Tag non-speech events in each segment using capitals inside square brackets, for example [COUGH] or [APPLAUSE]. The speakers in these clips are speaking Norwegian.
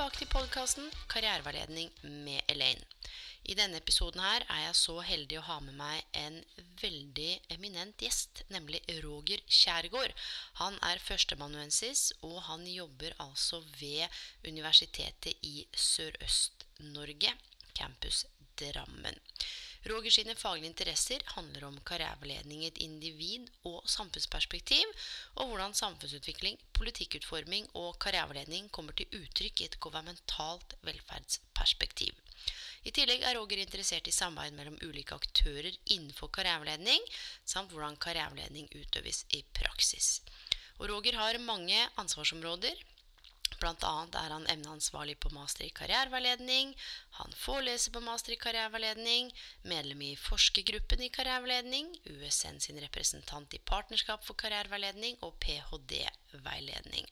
Tilbake til podkasten Karriereveiledning med Elaine. I denne episoden her er jeg så heldig å ha med meg en veldig eminent gjest, nemlig Roger Kjærgaard. Han er førsteamanuensis, og han jobber altså ved Universitetet i Sørøst-Norge, campus Drammen. Roger sine faglige interesser handler om karriereveiledning i et individ- og samfunnsperspektiv, og hvordan samfunnsutvikling, politikkutforming og karriereveiledning kommer til uttrykk i et governmentalt velferdsperspektiv. I tillegg er Roger interessert i samarbeid mellom ulike aktører innenfor karriereveiledning, samt hvordan karriereveiledning utøves i praksis. Og Roger har mange ansvarsområder. Blant annet er han emneansvarlig på master i karriereveiledning, han foreleser på master i karriereveiledning, medlem i forskergruppen i karriereveiledning, USN sin representant i Partnerskap for karriereveiledning og ph.d.-veiledning.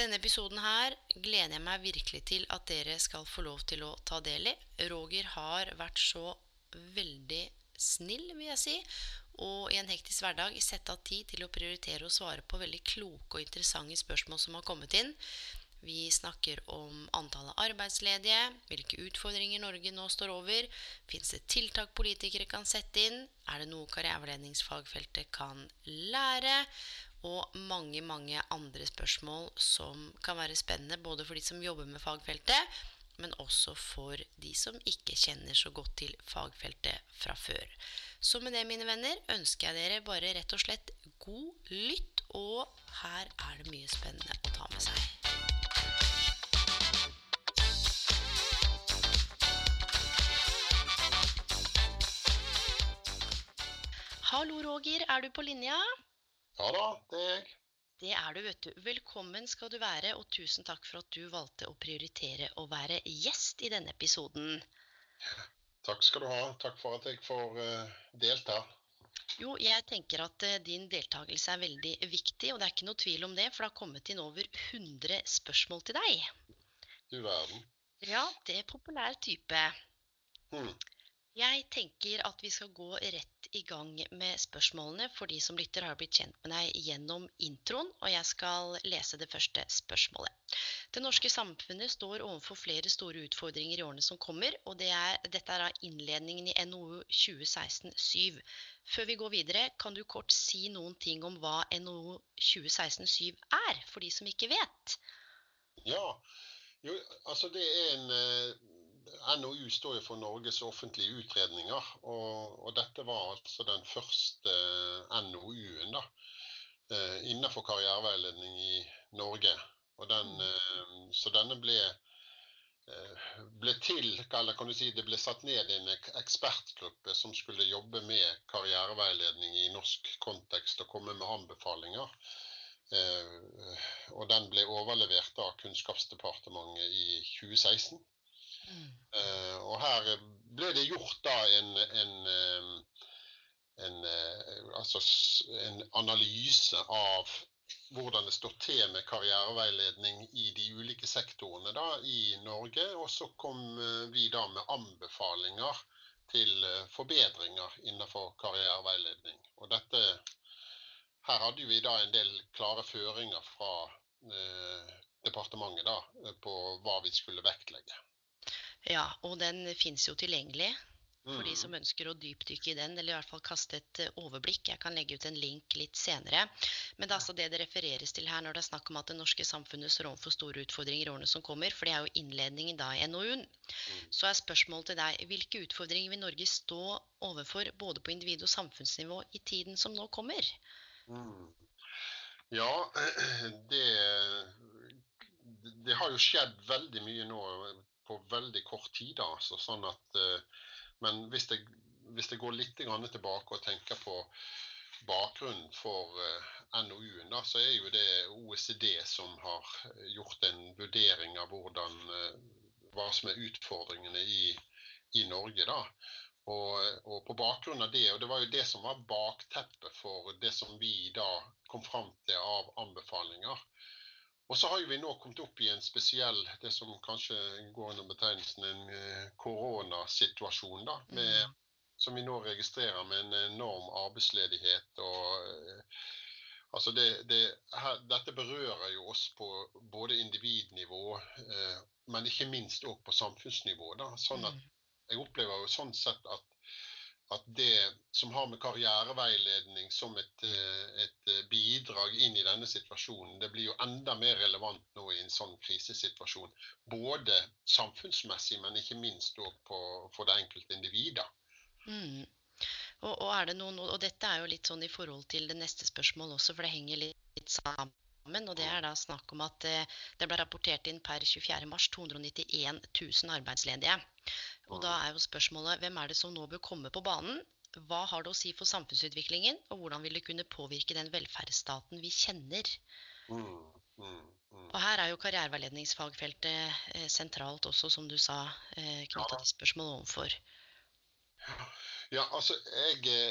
Denne episoden her gleder jeg meg virkelig til at dere skal få lov til å ta del i. Roger har vært så veldig snill, vil jeg si, og i en hektisk hverdag sette av tid til å prioritere å svare på veldig kloke og interessante spørsmål som har kommet inn. Vi snakker om antallet arbeidsledige, hvilke utfordringer Norge nå står over, fins det tiltak politikere kan sette inn, er det noe karriereveiledningsfagfeltet kan lære, og mange, mange andre spørsmål som kan være spennende både for de som jobber med fagfeltet, men også for de som ikke kjenner så godt til fagfeltet fra før. Så med det, mine venner, ønsker jeg dere bare rett og slett god lytt, og her er det mye spennende å ta med seg. Hallo, Roger. Er du på linja? Ja da, det er jeg. Det er du, vet du. Velkommen skal du være, og tusen takk for at du valgte å prioritere å være gjest i denne episoden. Takk skal du ha. Takk for at jeg får uh, delta. Jo, jeg tenker at uh, din deltakelse er veldig viktig, og det er ikke noe tvil om det, for det har kommet inn over 100 spørsmål til deg. Du verden. Ja, det er populær type. Hmm. Jeg tenker at vi skal gå rett i gang med spørsmålene, for de som lytter har blitt kjent med deg gjennom introen, og jeg skal lese det første spørsmålet. Det norske samfunnet står overfor flere store utfordringer i årene som kommer, og det er, dette er da innledningen i NOU 2016-7. Før vi går videre, kan du kort si noen ting om hva NOU 2016-7 er, for de som ikke vet? Ja, jo, altså det er en uh... NOU står jo for Norges offentlige utredninger, og, og dette var altså den første NOU-en da, innenfor karriereveiledning i Norge. Den, så denne ble, ble til, eller kan du si det ble satt ned en ekspertgruppe som skulle jobbe med karriereveiledning i norsk kontekst og komme med anbefalinger. Og den ble overlevert av Kunnskapsdepartementet i 2016. Uh, og her ble det gjort da en, en, en, altså en, analyse av hvordan det står til med karriereveiledning i de ulike sektorene da, i Norge. Og så kom vi da med anbefalinger til forbedringer innenfor karriereveiledning. Og dette, her hadde vi da en del klare føringer fra eh, departementet da, på hva vi skulle vektlegge. Ja, og den fins jo tilgjengelig for de som ønsker å dypdykke i den, eller i hvert fall kaste et overblikk. Jeg kan legge ut en link litt senere. Men det er altså det det refereres til her når det er snakk om at det norske samfunnet står overfor store utfordringer i årene som kommer, for det er jo innledningen da i NOU-en. Så er spørsmålet til deg hvilke utfordringer vil Norge stå overfor både på individ- og samfunnsnivå i tiden som nå kommer? Mm. Ja, [CLEARS THROAT] det, det har jo skjedd veldig mye nå på veldig kort tid. da, så sånn at, Men hvis jeg, hvis jeg går litt tilbake og tenker på bakgrunnen for NOU-en, da, så er jo det OECD som har gjort en vurdering av hvordan, hva som er utfordringene i, i Norge. da. Og, og, på bakgrunn av det, og det var jo det som var bakteppet for det som vi da kom fram til av anbefalinger. Og så har vi nå kommet opp i en spesiell, det som kanskje går under betegnelsen en eh, koronasituasjon, da. Med, mm. Som vi nå registrerer med en enorm arbeidsledighet. og eh, altså det, det, her, Dette berører jo oss på både individnivå, eh, men ikke minst òg på samfunnsnivå. da, sånn at mm jeg opplever jo sånn sett at, at det som har med karriereveiledning som et, eh, et, eh, bidrag inn i denne situasjonen, det blir jo enda mer relevant nå i en sånn krisesituasjon. Både samfunnsmessig, men ikke minst for det enkelte individet. Mm. Og, og, og dette er jo litt sånn i forhold til det neste spørsmålet også, for det henger litt, litt sammen. Og det er da snakk om at eh, det ble rapportert inn per 24.3 291 000 arbeidsledige. Og da er jo spørsmålet hvem er det som nå bør komme på banen? Hva har det å si for samfunnsutviklingen, og hvordan vil det kunne påvirke den velferdsstaten vi kjenner? Mm, mm, mm. Og her er jo karriereveiledningsfagfeltet eh, sentralt også, som du sa, eh, knytta til spørsmålet overfor. Ja, altså jeg,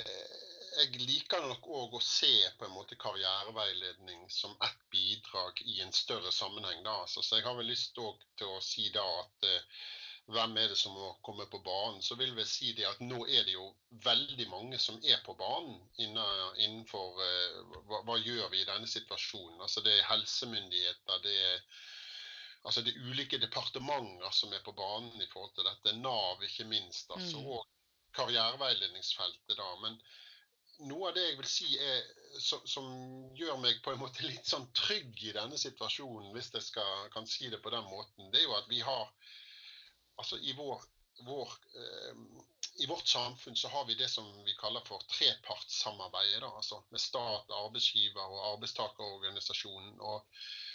jeg liker nok òg å se på en måte karriereveiledning som ett bidrag i en større sammenheng. da. Altså, så jeg har vel lyst til å si da at eh, hvem er det som må komme på banen, så vil vi si det at nå er det jo veldig mange som er på banen innenfor uh, hva, hva, gjør vi i denne situasjonen. Altså Det er helsemyndigheter, det er, altså det er ulike departementer som er på banen i forhold til dette. Nav, ikke minst. altså, mm. Og karriereveiledningsfeltet. da, men noe av det jeg vil si er, som, som, gjør meg på en måte litt sånn trygg i denne situasjonen, hvis jeg skal, kan si det på den måten, det er jo at vi har altså i, vår, vår, eh, I vårt samfunn så har vi det som vi kaller for trepartssamarbeidet. Altså med stat, arbeidsgiver og arbeidstakerorganisasjonen. og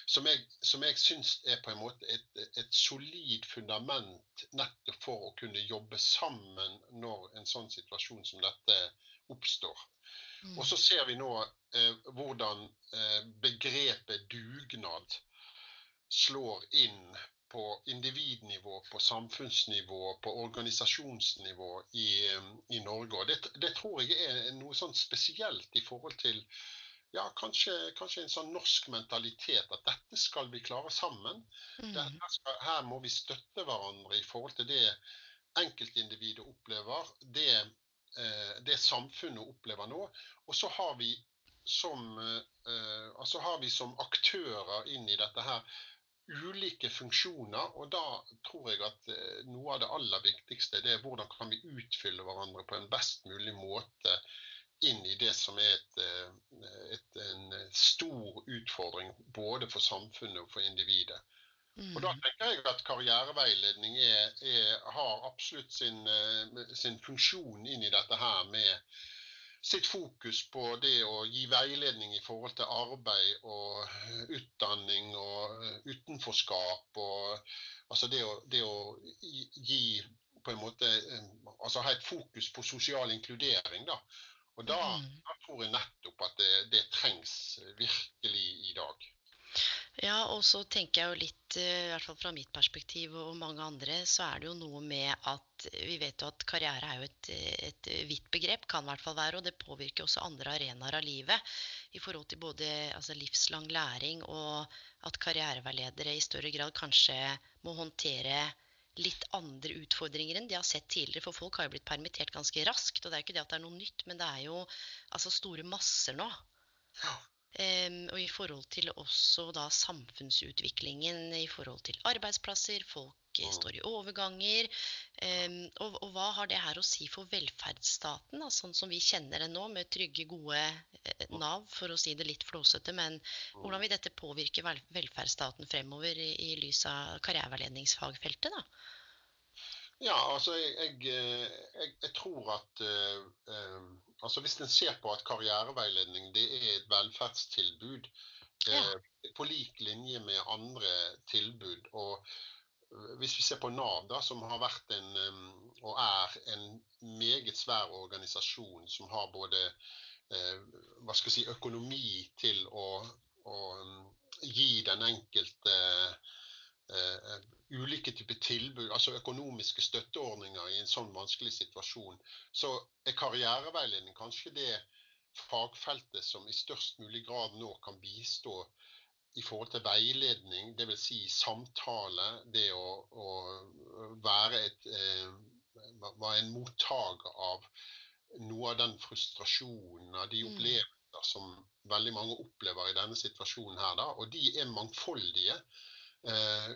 som jeg, som jeg syns er på en måte et, et, solid fundament nettopp for å kunne jobbe sammen når en sånn situasjon som dette oppstår. Mm. Og så ser vi nå eh, hvordan eh, begrepet dugnad slår inn på individnivå, på samfunnsnivå, på organisasjonsnivå i, i Norge. Og det, det, tror jeg er noe sånn spesielt i forhold til ja, kanskje, kanskje, en sånn norsk mentalitet. At dette skal vi klare sammen. Mm. Skal, her må vi støtte hverandre i forhold til det enkeltindividet opplever, det, det samfunnet opplever nå. Og så har vi som, eh, altså har vi som aktører inn i dette her ulike funksjoner. Og da tror jeg at eh, noe av det aller viktigste det er hvordan kan vi utfylle hverandre på en best mulig måte inn i det som er et, eh, et, en stor utfordring både for samfunnet og for individet. Mm. Og Da tenker jeg at karriereveiledning er, er, har absolutt sin, eh, sin funksjon inn i dette her med sitt fokus på det å gi veiledning i forhold til arbeid og utdanning og eh, utenforskap. og altså det å, det å gi på en måte eh, altså ha et fokus på sosial inkludering. da. Og da, mm. da tror jeg nettopp at det, det trengs virkelig i dag. Ja, og så tenker jeg jo litt, i hvert fall fra mitt perspektiv og mange andre, så er det jo noe med at vi vet jo at karriere er jo et, et vidt begrep, kan i hvert fall være, og det påvirker også andre arenaer av livet. I forhold til både altså, livslang læring og at karriereveiledere i større grad kanskje må håndtere litt andre utfordringer enn de har sett tidligere. For folk har jo blitt permittert ganske raskt. Og det er jo ikke det at det er noe nytt, men det er jo altså store masser nå. Ja. Og i forhold til også da samfunnsutviklingen i forhold til arbeidsplasser, folk mm. står i overganger. Og, og, hva har det her å si for velferdsstaten, da, sånn som vi kjenner det nå, med trygge, gode eh, Nav, for å si det litt flåsete. Men hvordan vil dette påvirke velferdsstaten fremover i, i lys av karriereveiledningsfagfeltet? da? Ja, altså jeg, jeg, eh, jeg, jeg tror at uh, Altså Hvis en ser på at karriereveiledning det er et velferdstilbud ja. eh, på lik linje med andre tilbud, og hvis vi ser på Nav, da, som har vært en, og er en meget svær organisasjon som har både eh, hva skal jeg si, økonomi til å, å gi den enkelte ulike typer tilbud, altså økonomiske støtteordninger i en sånn vanskelig situasjon, så er karriereveiledning kanskje det fagfeltet som i størst mulig grad nå kan bistå i forhold til veiledning, dvs. Si samtale, det å, å være, et, eh, en mottaker av noe av den frustrasjonen, av de mm. opplevelser som veldig mange opplever i denne situasjonen her. Da, og de er mangfoldige. Eh,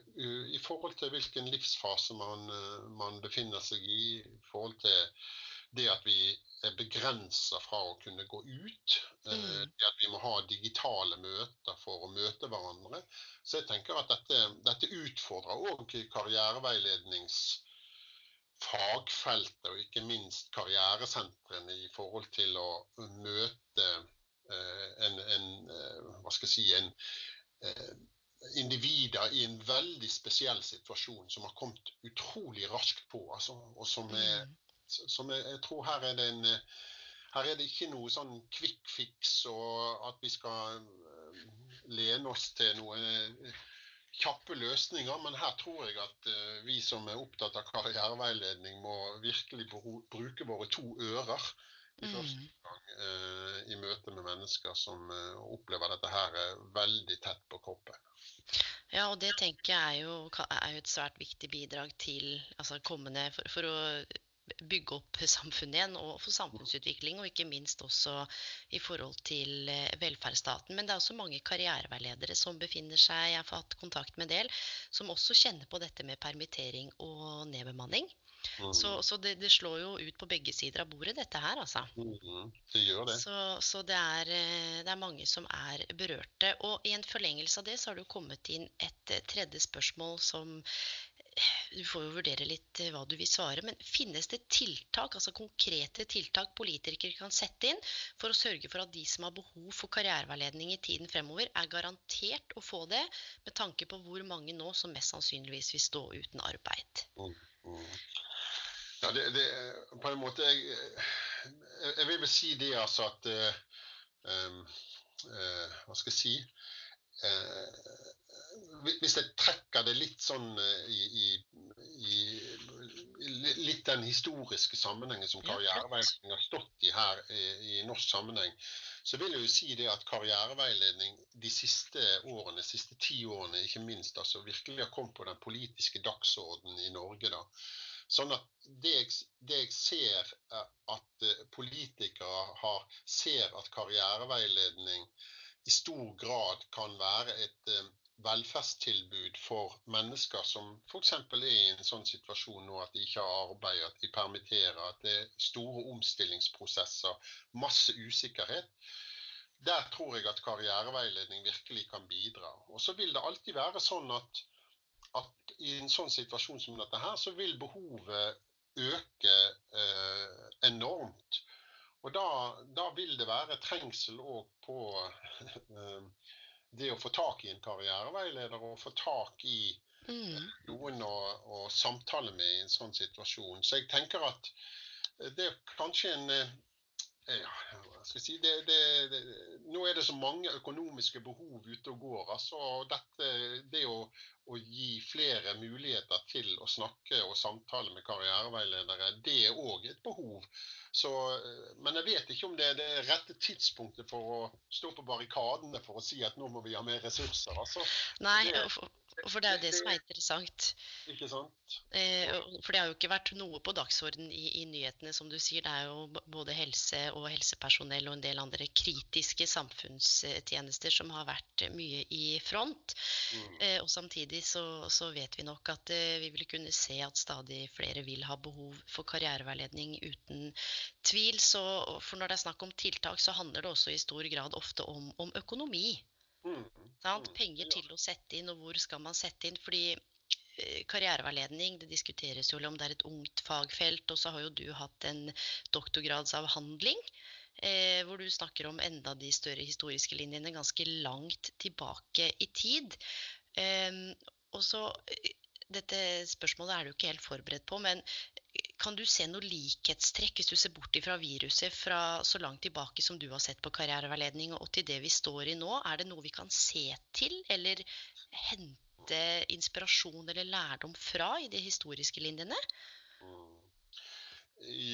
I forhold til hvilken livsfase man, eh, man befinner seg i, i forhold til det at vi er begrensa fra å kunne gå ut. Eh, mm. Det at vi må ha digitale møter for å møte hverandre. Så jeg tenker at dette, dette utfordrer òg karriereveiledningsfagfeltet, og ikke minst karrieresentrene i forhold til å møte en, en, hva skal jeg si, en individer i en veldig spesiell situasjon som har kommet utrolig raskt på, altså, og som er mm som jeg, jeg, tror her er det en her er det ikke noe sånn quick fix og at vi skal uh, lene oss til noen uh, kjappe løsninger. Men her tror jeg at uh, vi som er opptatt av karriereveiledning, må virkelig bruke våre to ører i mm. første gang i møte med mennesker som opplever dette her veldig tett på kroppen. Ja, og det tenker jeg er jo, er jo et svært viktig bidrag til altså kommende for, for å bygge opp samfunnet igjen og for samfunnsutvikling, og ikke minst også i forhold til eh, velferdsstaten. Men det er også mange karriereveiledere som befinner seg, jeg har fått kontakt med en del, som også kjenner på dette med permittering og nedbemanning. Mm. Så, så det, det, slår jo ut på begge sider av bordet, dette her, altså. Mm. Det gjør det. Så, så det, er, eh, det, er, mange som er berørte. Og i en forlengelse av det så har det jo kommet inn et eh, tredje spørsmål som du får jo vurdere litt eh, hva du vil svare, men finnes det tiltak, altså konkrete tiltak politikere kan sette inn for å sørge for at de som har behov for karriereveiledning i tiden fremover, er garantert å få det, med tanke på hvor mange nå som mest sannsynligvis vil stå uten arbeid? Mm, mm. Ja, det, det, på en måte jeg, jeg, vil vel si det, altså at um, uh, Hva skal jeg si? Uh, hvis jeg trekker det litt sånn uh, i, i, i litt den historiske sammenhengen som karriereveiledning har stått i her i, i, norsk sammenheng, så vil jeg jo si det at karriereveiledning de siste årene, de siste ti årene ikke minst, altså virkelig har kommet på den politiske dagsordenen i Norge. da. Sånn at det jeg, det jeg ser at eh, politikere har, ser at karriereveiledning i stor grad kan være et eh, velferdstilbud for mennesker som f.eks. er i en sånn situasjon nå at de ikke har arbeid, at de permitterer, at det er store omstillingsprosesser, masse usikkerhet. Der tror jeg at karriereveiledning virkelig kan bidra. Og så vil det alltid være sånn at, at i en sånn situasjon som dette her, så vil behovet øke eh, enormt. Og da, da, vil det være trengsel òg på eh, det å få tak i en karriereveileder og få tak i mm. noen å, å, samtale med i en sånn situasjon. Så jeg tenker at det er kanskje en eh, ja, si, det, det, det, Nå er det så mange økonomiske behov ute og går. altså dette, Det å, å gi flere muligheter til å snakke og samtale med karriereveiledere, det er òg et behov så, men jeg vet ikke om det er det rette tidspunktet for å stå på barrikadene for å si at nå må vi ha mer ressurser. Altså, Nei, det, for det er jo det som er interessant. Ikke sant? Eh, for det har jo ikke vært noe på dagsorden i, i, nyhetene, som du sier. Det er jo både helse og helsepersonell og en del andre kritiske samfunnstjenester som har vært mye i front. Mm. Eh, og samtidig så, så, vet vi nok at eh, vi vil kunne se at stadig flere vil ha behov for karriereveiledning uten tvil. Så, for når det er snakk om tiltak, så handler det også i stor grad ofte om, om økonomi. Mm. Penger til å sette inn, og hvor skal man sette inn? Fordi eh, karriereveiledning, det diskuteres jo om det er et ungt fagfelt. Og så har jo du hatt en doktorgradsavhandling eh, hvor du snakker om enda de større historiske linjene ganske langt tilbake i tid. Eh, og så dette spørsmålet er du ikke helt forberedt på, men kan du se noe likhetstrekk hvis du ser bort fra viruset fra så langt tilbake som du har sett på karriereveiledning og til det vi står i nå? Er det noe vi kan se til eller hente inspirasjon eller lærdom fra i de historiske linjene? Mm.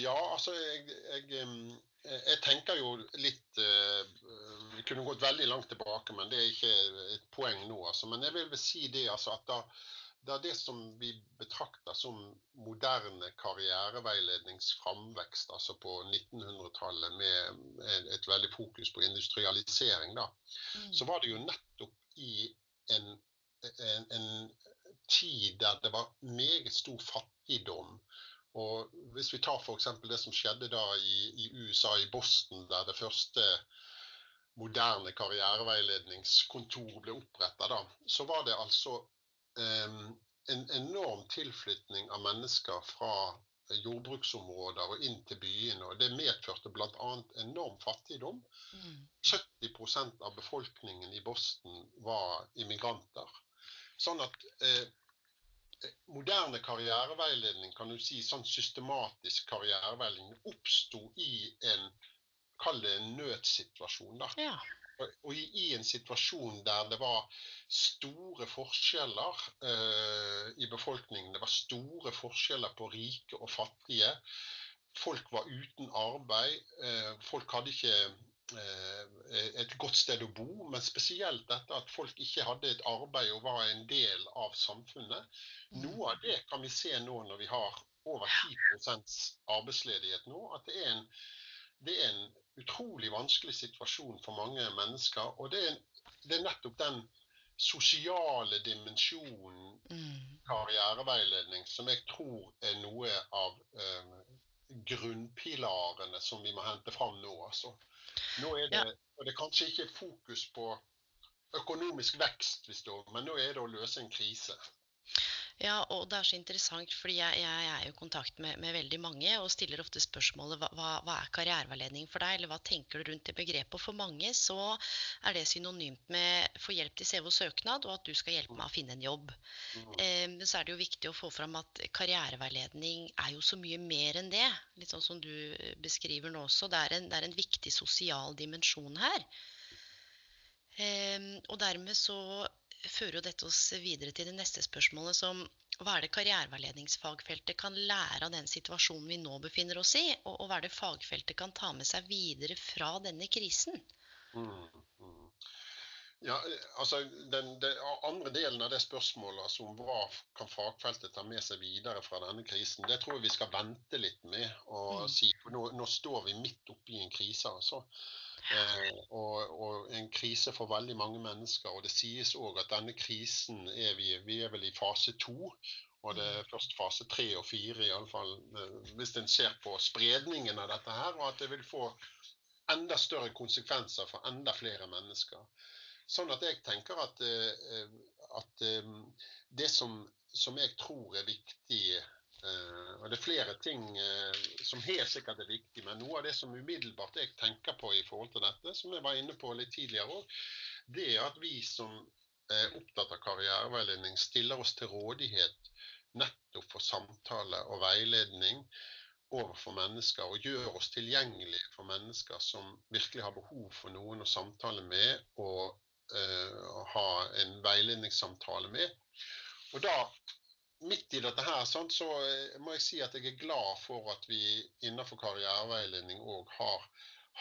Ja, altså jeg, jeg, jeg, tenker jo litt eh, Vi kunne gått veldig langt tilbake, men det er ikke et poeng nå. Altså. Men jeg vil si det altså, at da, det er det som vi betrakter som moderne karriereveiledningsframvekst, altså på 1900-tallet med et veldig fokus på industrialisering, da, mm. så var det jo nettopp i en, en, en tid der det var meget stor fattigdom. Og Hvis vi tar f.eks. det som skjedde da i, i, USA, i Boston, der det første moderne karriereveiledningskontor ble oppretta, så var det altså en enorm tilflytning av mennesker fra jordbruksområder og inn til byene. og Det medførte bl.a. enorm fattigdom. Mm. 70% av befolkningen i Boston var immigranter. Sånn at eh, moderne karriereveiledning, kan du si sånn systematisk karriereveiledning, oppsto i en Kall det en nødsituasjon. da. Ja og i, i, en situasjon der det var store forskjeller eh, i befolkningen, det var store forskjeller på rike og fattige. Folk var uten arbeid. Eh, folk hadde ikke eh, et godt sted å bo, men spesielt dette at folk ikke hadde et arbeid og var en del av samfunnet. Noe av det kan vi se nå når vi har over 10 arbeidsledighet nå, at det er en, det er en utrolig vanskelig situasjon for mange mennesker. Og det er, det er nettopp den sosiale dimensjonen mm. karriereveiledning som jeg tror er noe av eh, grunnpilarene som vi må hente fram nå. Altså. Nå er det, ja. og det er kanskje ikke fokus på økonomisk vekst, hvis det, men nå er det å løse en krise. Ja, og det er så interessant, fordi jeg, jeg er i kontakt med, med, veldig mange og stiller ofte spørsmålet hva, hva er karriereveiledning for deg, eller hva tenker du rundt det begrepet? Og for mange så er det synonymt med få hjelp til CV og at du skal hjelpe meg å finne en jobb. Mm. Eh, så er det jo viktig å få fram at karriereveiledning er jo så mye mer enn det. Litt sånn som du beskriver nå også. Det er en, det er en viktig sosial dimensjon her. Eh, og dermed så fører jo dette oss videre til det neste spørsmålet, som hva er det karriereveiledningsfagfeltet kan lære av den situasjonen vi nå befinner oss i, og, og hva er det fagfeltet kan ta med seg videre fra denne krisen? Mm, mm. Ja, altså den, den, andre delen av det spørsmålet, altså hva kan fagfeltet ta med seg videre fra denne krisen, det tror jeg vi skal vente litt med å mm. si. For nå, nå, står vi midt oppi en krise. altså. Eh, og, og, en krise for veldig mange mennesker. Og det sies òg at denne krisen er vi, vi er vel i fase to. Og det er først fase tre og fire, iallfall eh, hvis en ser på spredningen av dette her. Og at det vil få enda større konsekvenser for enda flere mennesker. Sånn at jeg tenker at, eh, at det som, som jeg tror er viktig og Det er flere ting uh, som helt sikkert er viktig, men noe av det som umiddelbart jeg tenker på i forhold til dette, som jeg var inne på litt tidligere òg, det er at vi som er opptatt av karriereveiledning, stiller oss til rådighet nettopp for samtale og veiledning overfor mennesker, og gjør oss tilgjengelige for mennesker som virkelig har behov for noen å samtale med og uh, ha en veiledningssamtale med. Og da midt i dette her, så eh, må jeg si at jeg er glad for at vi innenfor karriereveiledning òg har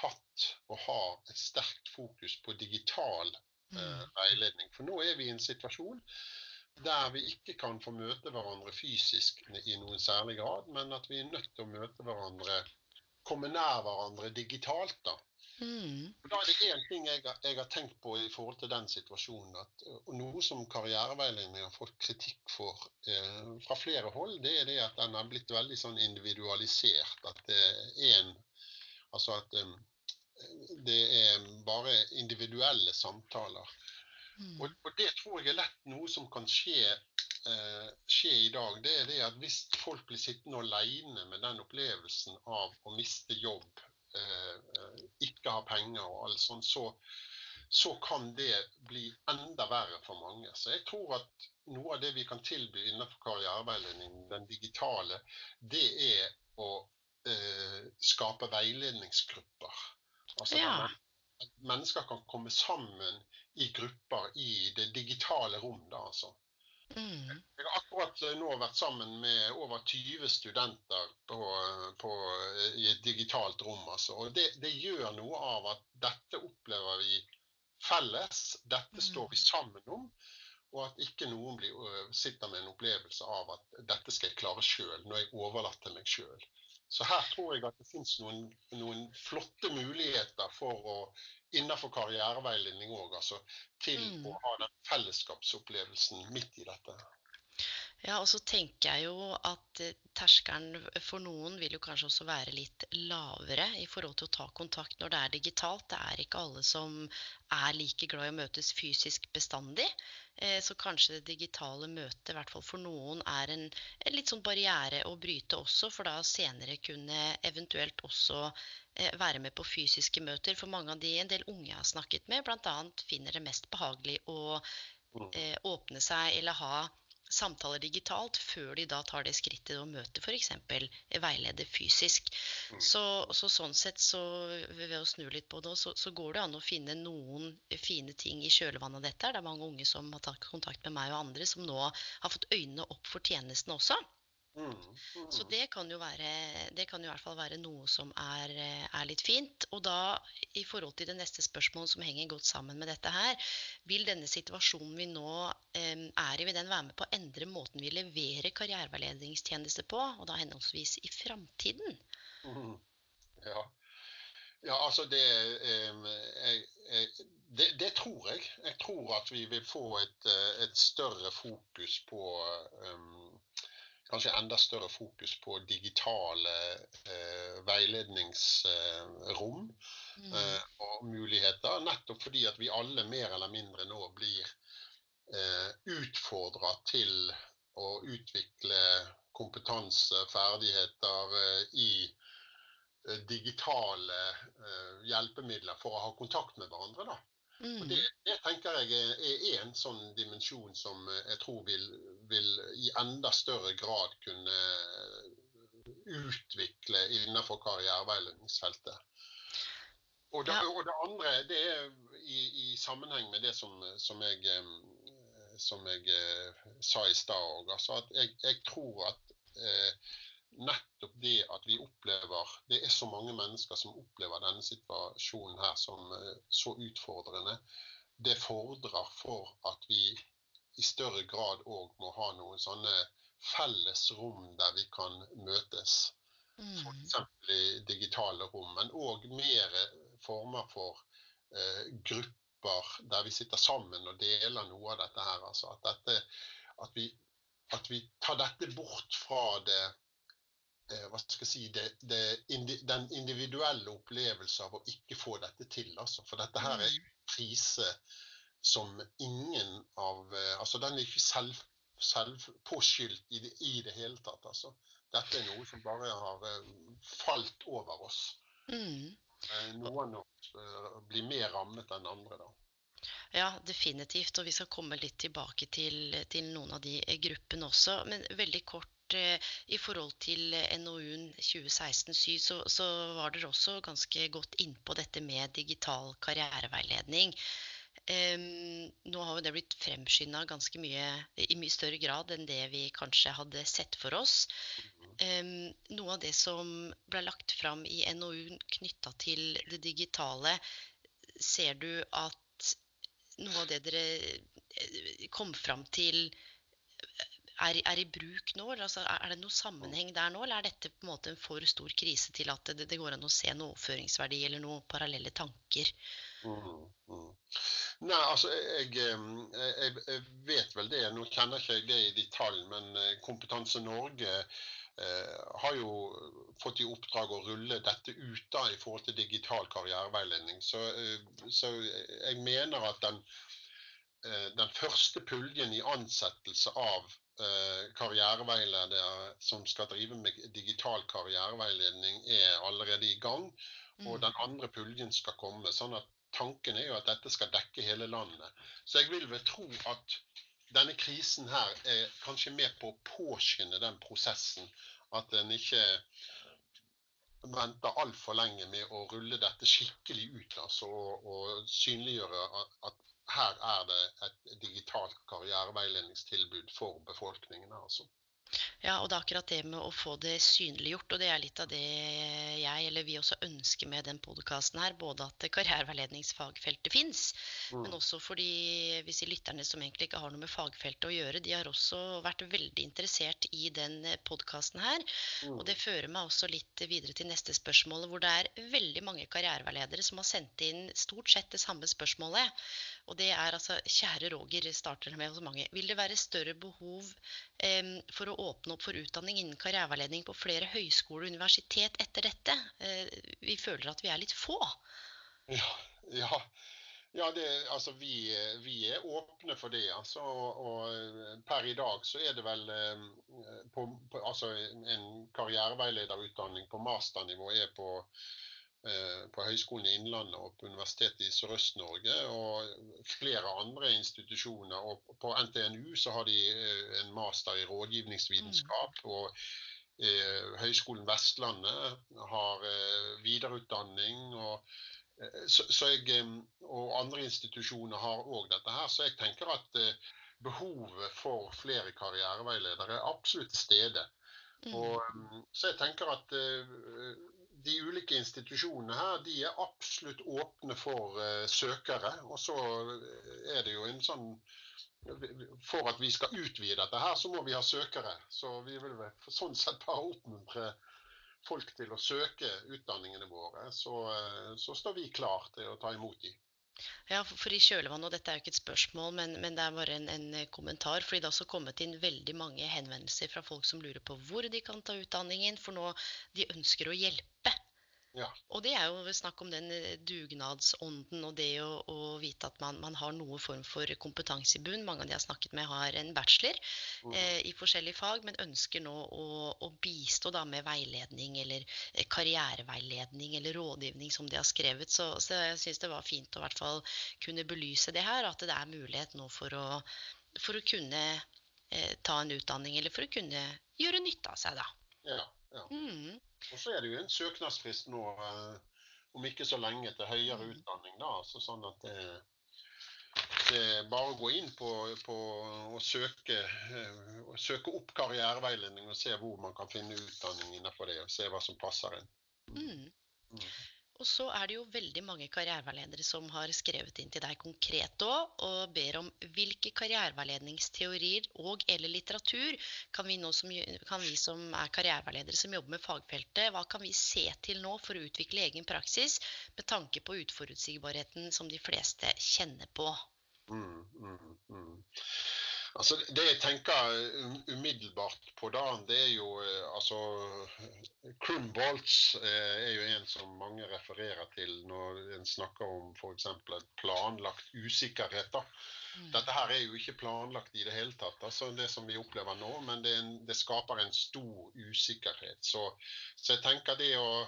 hatt og har et sterkt fokus på digital eh, mm. veiledning. For nå er vi i en situasjon der vi ikke kan få møte hverandre fysisk i noen særlig grad, men at vi er nødt til å møte hverandre, komme nær hverandre digitalt. da. Mm. Da er det én ting jeg, jeg, har tenkt på i forhold til den situasjonen. At, Noe som karriereveiledning har fått kritikk for eh, fra flere hold, det er det at den har blitt veldig sånn individualisert. At det er en Altså at um, det er bare individuelle samtaler. Mm. Og, og, det tror jeg er lett noe som kan skje, eh, skje i dag. Det er det at hvis folk blir sittende alene med den opplevelsen av å miste jobb ikke har penger og alt sånt, så, så kan det bli enda verre for mange. Så jeg tror at noe av det vi kan tilby innenfor karriereveiledning, den digitale, det er å eh, skape veiledningsgrupper. Altså Ja. at mennesker kan komme sammen i grupper i det digitale rom. da, altså. Mm. Jeg har akkurat eh, nå vært sammen med over 20 studenter på, på, eh, i et digitalt rom. Altså. Og det, det gjør noe av at dette opplever vi felles. Dette står vi sammen om. Og at ikke noen blir, sitter med en opplevelse av at dette skal jeg klare sjøl, når jeg overlater meg sjøl. Så her tror jeg at det finnes noen, noen flotte muligheter for å innenfor karriereveiledning òg, altså, til Mm. å ha den fellesskapsopplevelsen midt i dette. Ja, og så tenker jeg jo at eh, terskelen for noen vil jo kanskje også være litt lavere i forhold til å ta kontakt når det er digitalt. Det er ikke alle som er like glad i å møtes fysisk bestandig. Eh, Så kanskje det digitale møtet, i hvert fall for noen, er en, en litt sånn barriere å bryte også, for da senere kunne eventuelt også eh, være med på fysiske møter. For mange av de en del unge jeg har snakket med, bl.a. finner det mest behagelig å Mm. eh, åpne seg eller ha samtaler digitalt før de da tar det skrittet og møter f.eks. veileder fysisk. Mm. Så, så sånn sett, så ved å snu litt på det, så, så går det an å finne noen fine ting i kjølvannet av dette. Det er mange unge som har tatt kontakt med meg og andre, som nå har fått øynene opp for tjenesten også. Mm, mm. Så det kan jo være Det kan jo i hvert fall være noe som er, eh, er litt fint. Og da, i forhold til det neste spørsmålet som henger godt sammen med dette her, vil denne situasjonen vi nå eh, er i, vil den være med på å endre måten vi leverer karriereveiledningstjenester på, og da henholdsvis i framtiden? Mhm. Ja. ja, altså det, em, jeg, jeg, det Det tror jeg. Jeg tror at vi vil få et, eh, et større fokus på em, Kanskje enda større fokus på digitale eh, veiledningsrom Mm. eh, og muligheter. Nettopp fordi at vi alle mer eller mindre nå blir eh, utfordra til å utvikle kompetanse, ferdigheter eh, i eh, digitale eh, hjelpemidler for å ha kontakt med hverandre. da. Og Mm. det, det tenker jeg er, én en sånn dimensjon som eh, jeg tror vil, vil i enda større grad kunne utvikle innenfor karriereveiledningsfeltet. Og det, og det andre det er i, i sammenheng med det som, som jeg, eh, som jeg eh, sa i stad òg. Altså jeg, jeg tror at eh, nettopp det at vi opplever Det er så mange mennesker som opplever denne situasjonen her som eh, så utfordrende. Det fordrer for at vi i større grad òg må ha noen sånne felles rom der vi kan møtes. Mm. F.eks. i digitale rom, men òg mer former for eh, grupper der vi sitter sammen og deler noe av dette her. Altså at, dette, at, vi, at vi tar dette bort fra det eh, hva skal jeg si, det, det, den individuelle opplevelse av å ikke få dette til. Altså. For dette her er en krise som ingen av eh, Altså den er ikke selv, selvpåskyldt i, i det hele tatt. Altså. Dette er noe som bare har eh, falt over oss. Mm. Eh, Noen eh, blir mer rammet enn andre, da. Ja, definitivt. Og vi skal komme litt tilbake til, til noen av de eh, gruppene også. Men veldig kort eh, i forhold til eh, NOU-en 2016-7, så, så var dere også ganske godt innpå dette med digital karriereveiledning. Um, nå har jo det blitt fremskynda ganske mye i mye større grad enn det vi kanskje hadde sett for oss. Um, noe av det som ble lagt fram i NOU-en knytta til det digitale, ser du at noe av det dere eh, kom fram til er, er i bruk nå? Altså, er det noen sammenheng der nå, eller er dette på en måte en for stor krise til at det, det går an å se noen overføringsverdi eller noen parallelle tanker? Mm, mm. Nei, altså jeg, jeg, jeg vet vel det. Nå kjenner ikke jeg det i detalj, men eh, Kompetanse Norge eh, har jo fått i oppdrag å rulle dette ut da i forhold til digital karriereveiledning. Så, eh, så jeg mener at den, den første puljen i ansettelse av karriereveiledere som skal drive med digital karriereveiledning, er allerede i gang. Og Mm. den andre puljen skal komme. sånn at tanken er jo at dette skal dekke hele landet. Så jeg vil vel tro at denne krisen her er kanskje med på å påskynde den prosessen. At en ikke venter altfor lenge med å rulle dette skikkelig ut. Altså, og, og synliggjøre at, her er det et digitalt karriereveiledningstilbud for befolkningen. altså. Ja, og det er akkurat det med å få det synliggjort, og det er litt av det jeg eller vi også ønsker med den podkasten her. Både at karriereveiledningsfagfeltet fins, mm. men også fordi hvis de lytterne som egentlig ikke har noe med fagfeltet å gjøre, de har også vært veldig interessert i den podkasten her. Mm. Og det fører meg også litt videre til neste spørsmål, hvor det er veldig mange karriereveiledere som har sendt inn stort sett det samme spørsmålet. Og det er altså Kjære Roger, starter med hos mange. Vil det være større behov eh, for å åpne opp for utdanning innen karriereveiledning på flere høyskoler og universitet etter dette? Eh, vi føler at vi er litt få. Ja, ja. ja det, altså vi, vi, er åpne for det. Altså, og, per i dag så er det vel eh, på, på, altså en karriereveilederutdanning på masternivå er på på Høgskolen i Innlandet og på Universitetet i Sørøst-Norge og flere andre institusjoner. Og på NTNU så har de eh, en master i rådgivningsvitenskap. Mm. og eh, Høgskolen Vestlandet har videreutdanning. og så, så jeg, og andre institusjoner har òg dette her. Så jeg tenker at behovet for flere karriereveiledere er absolutt til stede. Mm. Og, så jeg tenker at de ulike institusjonene her de er absolutt åpne for uh, søkere. Og så er det jo en sånn For at vi skal utvide dette her, så må vi ha søkere. Så vi vil sånn sett bare oppmuntre folk til å søke utdanningene våre. Så, uh, så står vi klar til å ta imot dem. Ja, for i kjølvannet, og dette er jo ikke et spørsmål, men, men det er bare en, en, kommentar. fordi det har også kommet inn veldig mange henvendelser fra folk som lurer på hvor de kan ta utdanningen. For nå de ønsker å hjelpe. Ja. Og det er jo snakk om den eh, dugnadsånden og det å, å vite at man, man, har noe form for kompetanse i bunn. Mange av de jeg har snakket med, har en bachelor mm. eh, i forskjellige fag, men ønsker nå å, å bistå da med veiledning eller eh, karriereveiledning eller rådgivning, som de har skrevet. Så, så jeg syns det var fint å i hvert fall kunne belyse det her, at det er mulighet nå for å, for å kunne eh, ta en utdanning, eller for å kunne gjøre nytte av seg, da. Ja, ja. Mm. Og så er det jo en søknadsfrist nå eh, om ikke så lenge til høyere mm. utdanning. da, så sånn at det, det er bare å gå inn på, på å søke, uh, søke, opp karriereveiledning og se hvor man kan finne utdanning innenfor det. og Se hva som passer inn. Mm. Mm. Og så er det jo veldig mange karriereveiledere som har skrevet inn til deg konkret òg, og ber om hvilke karriereveiledningsteorier og eller litteratur kan vi, som, kan vi som er karriereveiledere som jobber med fagfeltet, hva kan vi se til nå for å utvikle egen praksis med tanke på utforutsigbarheten som de fleste kjenner på? Mm, mm, mm. Altså, Det jeg tenker umiddelbart på da, det er jo eh, altså Crumbolts eh, er jo en som mange refererer til når en snakker om f.eks. planlagt usikkerhet. da. Mm. Dette her er jo ikke planlagt i det hele tatt, altså det som vi opplever nå, men det, en, det skaper en stor usikkerhet. Så, så jeg tenker det å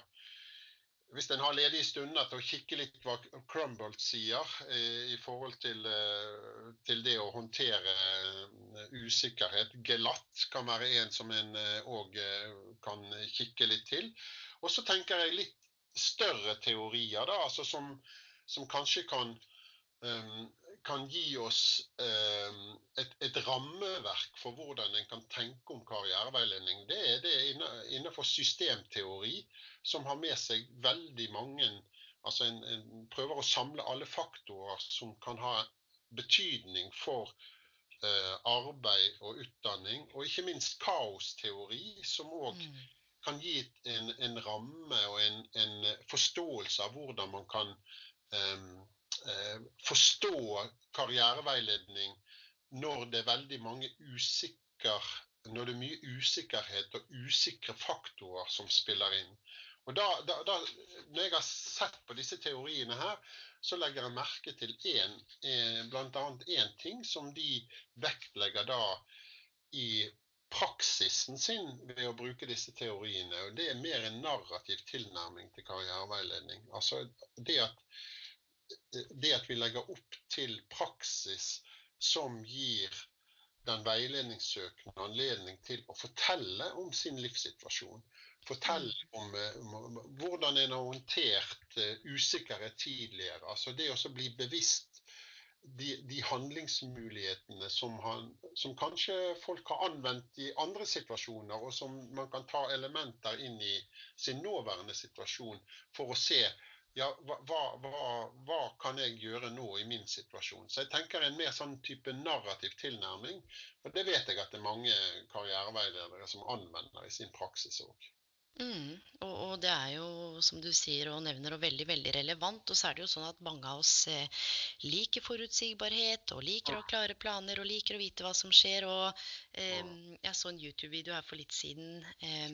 hvis en har ledige stunder til å kikke litt hva Crumbolt sier i, i forhold til, eh, til, det å håndtere eh, usikkerhet. Gelatt kan være en som en òg kan kikke litt til. Og så tenker jeg litt større teorier, da, altså som, som kanskje kan, um, kan gi oss eh, et, et, rammeverk for hvordan en kan tenke om karriereveiledning. Det er det innenfor systemteori som har med seg veldig mange Altså en, en prøver å samle alle faktorer som kan ha betydning for eh, arbeid og utdanning, og ikke minst kaosteori, som òg mm. kan gi en, en, ramme og en, en, forståelse av hvordan man kan eh, forstå karriereveiledning når det er veldig mange usikker når det er mye usikkerhet og usikre faktorer som spiller inn. Og da, da, da, Når jeg har sett på disse teoriene her, så legger jeg merke til en, eh, bl.a. én ting som de vektlegger da i praksisen sin ved å bruke disse teoriene. og Det er mer en narrativ tilnærming til karriereveiledning. Altså det at det at vi legger opp til praksis som gir den veiledningssøkende anledning til å fortelle om sin livssituasjon. Fortelle mm. om, om, om hvordan en har håndtert uh, usikkerhet tidligere. Altså det å bli bevisst de, de handlingsmulighetene som, han, som, kanskje folk har anvendt i andre situasjoner, og som man kan ta elementer inn i sin nåværende situasjon for å se ja, hva, hva, hva, kan jeg gjøre nå i min situasjon? Så jeg tenker en mer sånn type narrativ tilnærming. Og det vet jeg at det er mange karriereveiledere som anvender i sin praksis òg. Mm, og, og, det er jo, som du sier og nevner, og veldig veldig relevant. Og så er det jo sånn at mange av oss eh, liker forutsigbarhet, og liker å ha klare planer, og liker å vite hva som skjer. Og eh, jeg så en YouTube-video her for litt siden eh,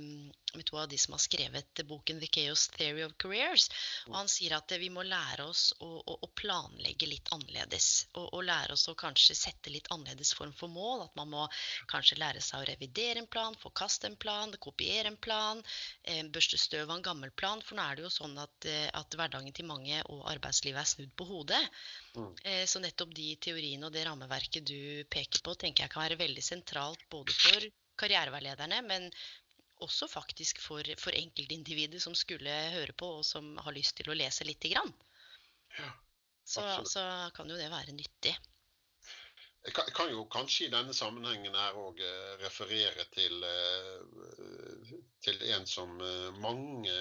med to av de som har skrevet boken 'The Chaos Theory of Careers'. Og han sier at vi må lære oss å, å, å planlegge litt annerledes. Og, og, lære oss å kanskje sette litt annerledes form for mål. At man må kanskje lære seg å revidere en plan, forkaste en plan, kopiere en plan Eh, børste støv av en gammel plan. For nå er det jo sånn at, eh, at hverdagen til mange og arbeidslivet er snudd på hodet. Mm. Eh, så nettopp de teoriene og det rammeverket du peker på, tenker jeg kan være veldig sentralt både for karriereveilederne, men også faktisk for, for enkeltindividet som skulle høre på, og som har lyst til å lese lite grann. Ja, så, så kan jo det være nyttig. Jeg kan, kan, jo kanskje i denne sammenhengen her òg eh, referere til, eh, til, en som eh, mange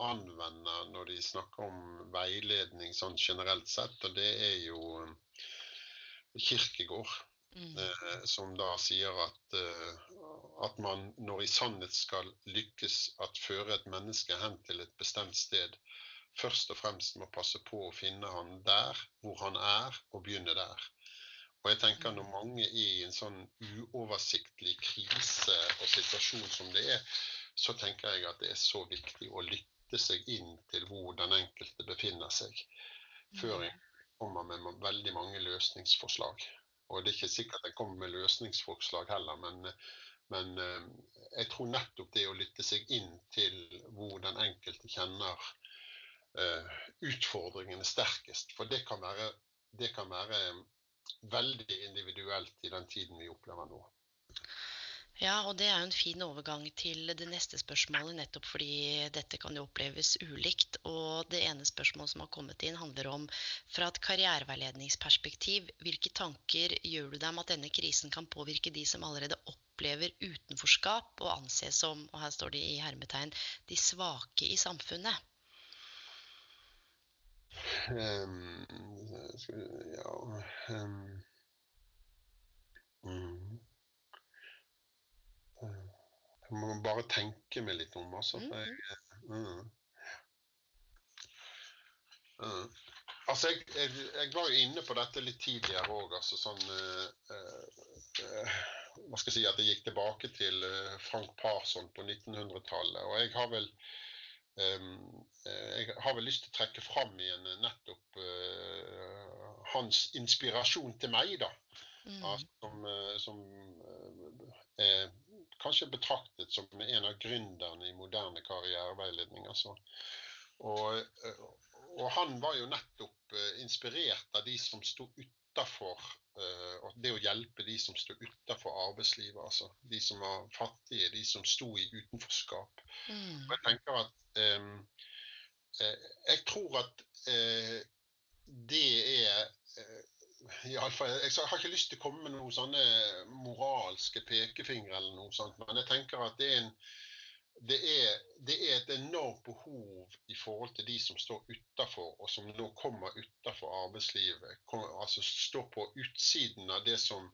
anvender når de snakker om veiledning sånn generelt sett, og det er jo Kirkegård. Mm. Som da sier at, at man når i sannhet skal lykkes at føre et menneske hen til et bestemt sted, først og fremst må passe på å finne han der hvor han er, og begynne der. Og jeg tenker Når mange er i en sånn uoversiktlig krise og situasjon som det er, så tenker jeg at det er så viktig å lytte seg inn til hvor den enkelte befinner seg, før jeg kommer med veldig mange løsningsforslag. Og det er ikke sikkert jeg kommer med løsningsforslag heller, men, men eh, jeg tror nettopp det å lytte seg inn til hvor den enkelte kjenner uh, utfordringene sterkest. For det kan være, det kan være veldig individuelt i den tiden vi opplever nå. Ja, og det er jo en fin overgang til det neste spørsmålet, nettopp fordi dette kan jo oppleves ulikt. Og det ene spørsmålet som har kommet inn, handler om fra et karriereveiledningsperspektiv, hvilke tanker gjør du deg om at denne krisen kan påvirke de som allerede opplever utenforskap og anses som, og her står det i hermetegn, de svake i samfunnet? Um, ja um, mm. Jeg må bare tenke meg litt om, altså. For jeg, mm. Mm. Altså, jeg, jeg, jeg, var jo inne på dette litt tidligere òg. Altså sånn uh, uh, Hva skal jeg si At jeg gikk tilbake til uh, Frank Parson på 1900-tallet. Og jeg har vel Jeg har vel lyst til å trekke fram igjen nettopp hans inspirasjon til meg, da. Mm. Som, som er kanskje betraktet som en av gründerne i moderne karriereveiledning. Altså. Og, og, han var jo nettopp inspirert av de som sto utafor og det å hjelpe de som står utafor arbeidslivet. altså De som var fattige, de som sto i utenforskap. Mm. Jeg tenker at um, Jeg tror at uh, det er i alle fall, Jeg har ikke lyst til å komme med noen sånne moralske pekefingre, eller noe sånt, men jeg tenker at det er, en, det, er, det er, et enormt behov i forhold til de som står utafor, og som nå kommer utafor arbeidslivet. Kommer, altså står på utsiden av det som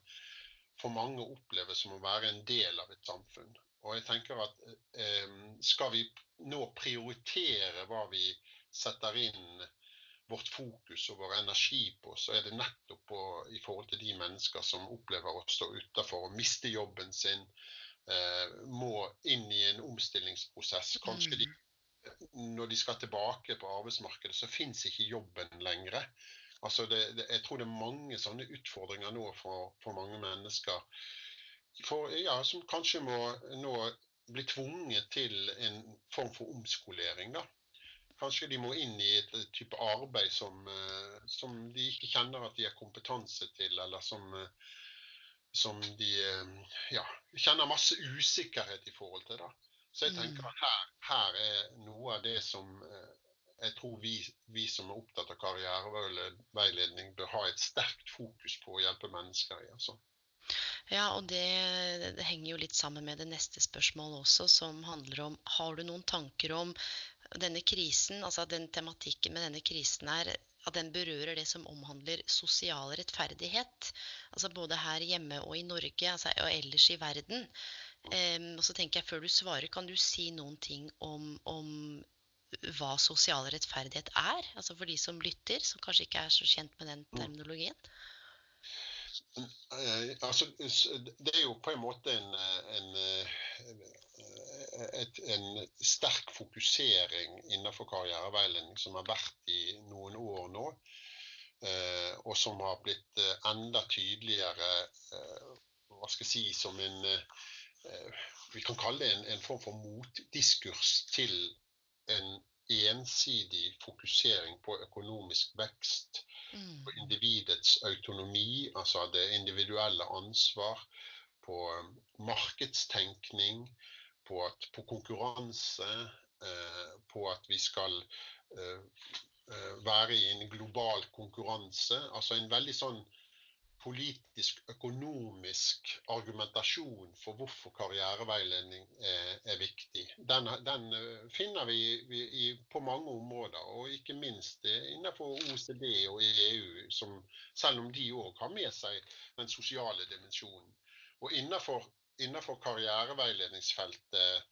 for mange oppleves som å være en del av et samfunn. Og jeg tenker at eh, Skal vi nå prioritere hva vi setter inn vårt fokus og vår energi på, så er det nettopp på, i forhold til de mennesker som opplever å stå utafor og miste jobben sin, må inn i en omstillingsprosess. Kanskje de, mm. når de skal tilbake på arbeidsmarkedet, så fins ikke jobben lenger. Altså det, det, jeg tror det er mange sånne utfordringer nå for, for mange mennesker for, ja, som kanskje må nå bli tvunget til en form for omskolering. da kanskje de må inn i et type arbeid som, eh, som de ikke kjenner at de har kompetanse til, eller som, eh, som de ja, kjenner masse usikkerhet i forhold til. da. Så jeg tenker mm. at her, her er noe av det som jeg tror vi, vi, som er opptatt av karriereveiledning, bør ha et sterkt fokus på å hjelpe mennesker i. altså. Ja, og det, det, henger jo litt sammen med det neste spørsmålet også, som handler om Har du noen tanker om denne krisen, altså den tematikken med denne krisen er at den berører det som omhandler sosial rettferdighet. Altså både her hjemme og i Norge altså, og ellers i verden. Um, og så tenker jeg Før du svarer, kan du si noen ting om, om hva sosial rettferdighet er? Altså For de som lytter, som kanskje ikke er så kjent med den mm. terminologien? Eh, altså, det er jo på en måte en, en, et, en sterk fokusering innenfor karriereveiledning som har vært i noen år nå. Eh, og som har blitt eh, enda tydeligere hva skal jeg si, som en Vi kan kalle det en, en form for motdiskurs til en ensidig fokusering på økonomisk vekst, mm. på individets autonomi, altså det individuelle ansvar, på markedstenkning, på, at, på konkurranse, eh, på at vi skal eh, eh, være i en global konkurranse. Altså en veldig sånn politisk, økonomisk argumentasjon for hvorfor karriereveiledning er, er viktig. Den, den, finner vi, vi i, på mange områder, og ikke minst innenfor OECD og EU, som, selv om de òg har med seg den sosiale dimensjonen. Og innenfor, innenfor karriereveiledningsfeltet,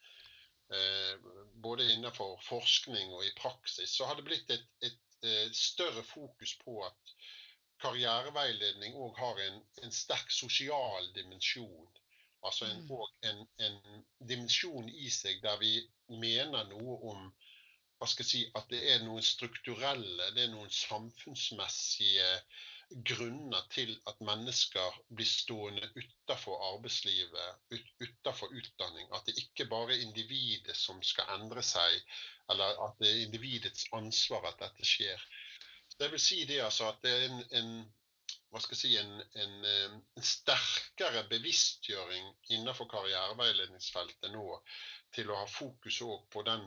eh, både innenfor forskning og i praksis, så har det blitt et, et, et større fokus på at karriereveiledning òg har en, en, sterk sosial dimensjon. Altså en, mm. en, en, dimensjon i seg der vi mener noe om hva skal jeg si, at det er noen strukturelle, det er noen samfunnsmessige grunner til at mennesker blir stående utenfor arbeidslivet, ut, utenfor utdanning. At det ikke bare er individet som skal endre seg, eller at det er individets ansvar at dette skjer. Det vil si det altså at det er en, en hva skal jeg si, en, en, eh, en, sterkere bevisstgjøring innenfor karriereveiledningsfeltet nå til å ha fokus på den,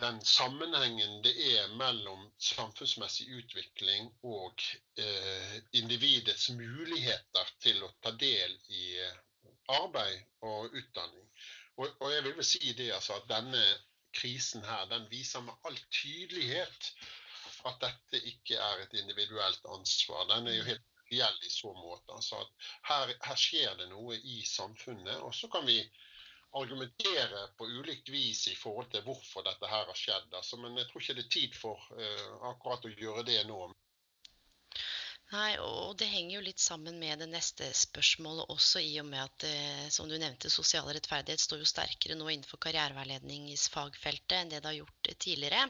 den, sammenhengen det er mellom samfunnsmessig utvikling og eh, individets muligheter til å ta del i eh, arbeid og utdanning. Og, og jeg vil vel si det altså at denne krisen her, den viser med all tydelighet at dette ikke er et individuelt ansvar. Den er jo helt reell i så måte. Altså her, her, skjer det noe i samfunnet. Og så kan vi argumentere på ulikt vis i forhold til hvorfor dette her har skjedd. Altså, men jeg tror ikke det er tid for uh, akkurat å gjøre det nå. Nei, og det henger jo litt sammen med det neste spørsmålet også, i og med at eh, som du nevnte, sosial rettferdighet står jo sterkere nå innenfor karriereveiledningsfagfeltet enn det det har gjort tidligere.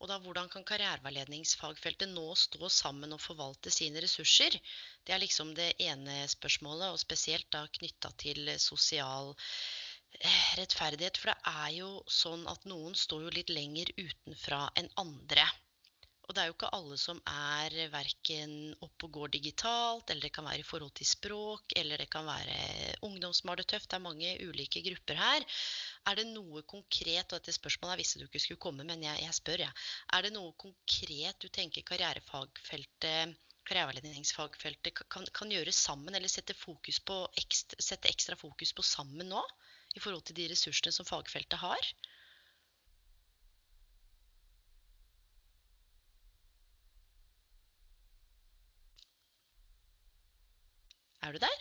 Og da hvordan kan karriereveiledningsfagfeltet nå stå sammen og forvalte sine ressurser? Det er liksom det ene spørsmålet, og spesielt da knytta til sosial eh, rettferdighet. For det er jo sånn at noen står jo litt lenger utenfra enn andre. Og det er jo ikke alle som er verken oppe og går digitalt, eller det kan være i forhold til språk, eller det kan være ungdom som har det tøft. Det er mange ulike grupper her. Er det noe konkret, og dette spørsmålet jeg visste du ikke skulle komme, men jeg, jeg spør, jeg. Er det noe konkret du tenker karrierefagfeltet karriereveiledningsfagfeltet kan, kan, gjøre sammen, eller sette, ekstra, sette ekstra fokus på sammen nå? I forhold til de ressursene som fagfeltet har? Er du der?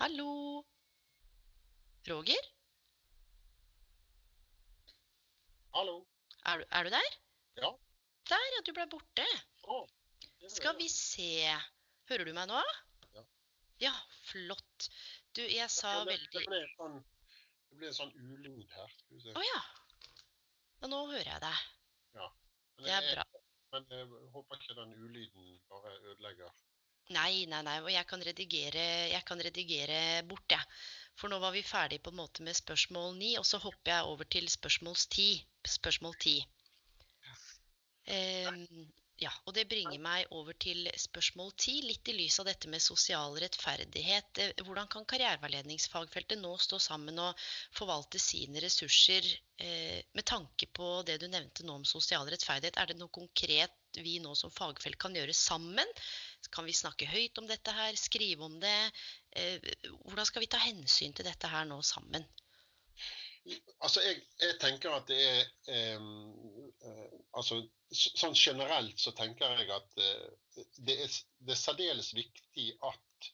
Hallo? Roger? Hallo. Er du, er du der? Ja. Der, ja. Du ble borte. Oh, Skal vi se. Hører du meg nå? Ja. Ja, flott. Du, jeg sa det ble, veldig Det ble, sånn, en sånn ulyd her. Å oh, ja. Men Nå hører jeg deg. Ja. Men det er bra. Men jeg håper ikke den ulyden bare ødelegger Nei, nei, nei. Og jeg kan redigere, jeg kan redigere bort, jeg. For nå var vi ferdig på en måte med spørsmål ni, og så hopper jeg over til spørsmål ti. Spørsmål ti. Eh, ja, og det bringer meg over til spørsmål ti, litt i lys av dette med sosial rettferdighet. Eh, hvordan kan karriereveiledningsfagfeltet nå stå sammen og forvalte sine ressurser eh, med tanke på det du nevnte nå om sosial rettferdighet? Er det noe konkret vi nå som fagfelt kan gjøre sammen? Kan vi snakke høyt om dette her, skrive om det? Eh, hvordan skal vi ta hensyn til dette her nå sammen? Altså, jeg, jeg tenker at det er um, altså, Sånn generelt så tenker jeg at uh, det, er, det, er, særdeles viktig at